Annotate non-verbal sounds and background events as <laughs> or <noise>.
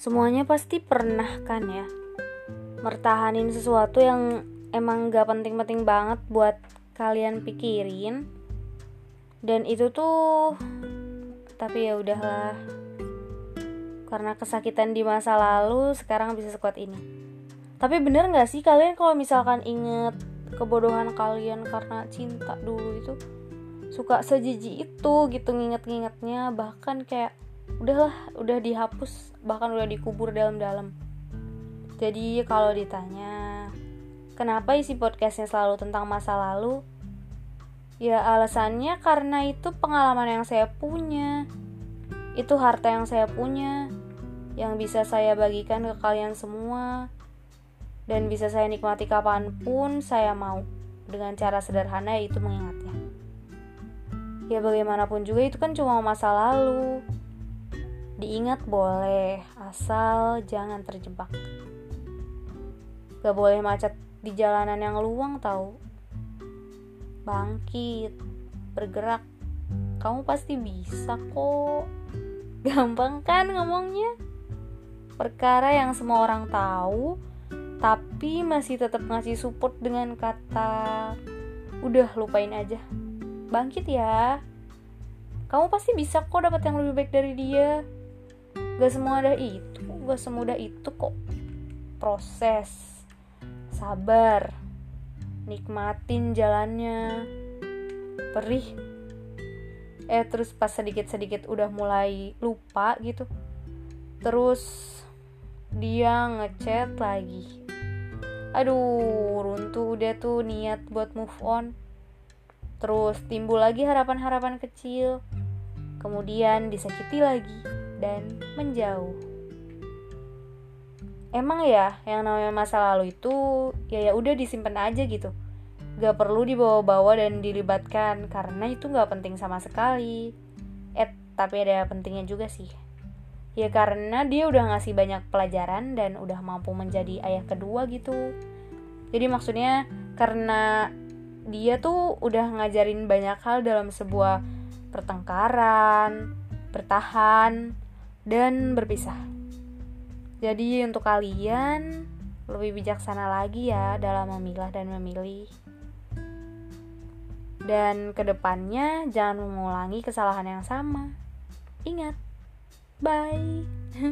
Semuanya pasti pernah kan ya? Mertahanin sesuatu yang emang gak penting-penting banget buat kalian pikirin. Dan itu tuh Tapi ya udahlah. Karena kesakitan di masa lalu sekarang bisa sekuat ini. Tapi bener gak sih kalian kalau misalkan inget kebodohan kalian karena cinta dulu itu? Suka sejiji itu gitu nginget-ngingetnya bahkan kayak udahlah udah dihapus bahkan udah dikubur dalam-dalam. Jadi kalau ditanya kenapa isi podcastnya selalu tentang masa lalu? Ya alasannya karena itu pengalaman yang saya punya. Itu harta yang saya punya yang bisa saya bagikan ke kalian semua dan bisa saya nikmati kapan pun saya mau. Dengan cara sederhana yaitu mengingatnya. Ya bagaimanapun juga itu kan cuma masa lalu Diingat boleh, asal jangan terjebak. Gak boleh macet di jalanan yang luang tahu. Bangkit, bergerak. Kamu pasti bisa kok. Gampang kan ngomongnya? Perkara yang semua orang tahu, tapi masih tetap ngasih support dengan kata udah lupain aja. Bangkit ya. Kamu pasti bisa kok dapat yang lebih baik dari dia gak semudah itu gak semudah itu kok. Proses. Sabar. Nikmatin jalannya. Perih. Eh terus pas sedikit-sedikit udah mulai lupa gitu terus dia ngechat lagi. Aduh runtuh udah tuh niat buat move on. Terus timbul lagi harapan-harapan kecil. Kemudian disakiti lagi dan menjauh. Emang ya, yang namanya masa lalu itu ya ya udah disimpan aja gitu. Gak perlu dibawa-bawa dan dilibatkan karena itu gak penting sama sekali. Eh, tapi ada pentingnya juga sih. Ya karena dia udah ngasih banyak pelajaran dan udah mampu menjadi ayah kedua gitu. Jadi maksudnya karena dia tuh udah ngajarin banyak hal dalam sebuah pertengkaran, bertahan, dan berpisah. Jadi untuk kalian lebih bijaksana lagi ya dalam memilah dan memilih. Dan ke depannya jangan mengulangi kesalahan yang sama. Ingat, bye. <laughs>